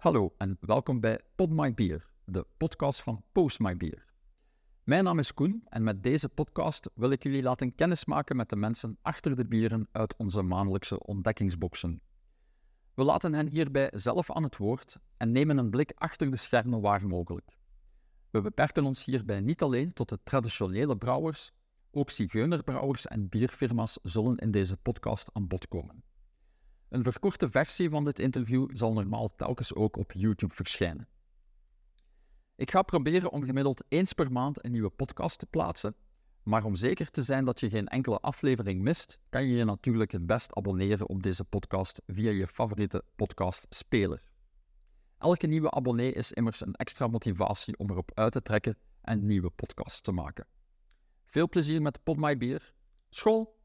Hallo en welkom bij Pod My Beer, de podcast van Post My Beer. Mijn naam is Koen en met deze podcast wil ik jullie laten kennismaken met de mensen achter de bieren uit onze maandelijkse ontdekkingsboxen. We laten hen hierbij zelf aan het woord en nemen een blik achter de schermen waar mogelijk. We beperken ons hierbij niet alleen tot de traditionele brouwers, ook zigeunerbrouwers en bierfirma's zullen in deze podcast aan bod komen. Een verkorte versie van dit interview zal normaal telkens ook op YouTube verschijnen. Ik ga proberen om gemiddeld eens per maand een nieuwe podcast te plaatsen, maar om zeker te zijn dat je geen enkele aflevering mist, kan je je natuurlijk het best abonneren op deze podcast via je favoriete podcastspeler. Elke nieuwe abonnee is immers een extra motivatie om erop uit te trekken en nieuwe podcasts te maken. Veel plezier met Pod My Beer. School!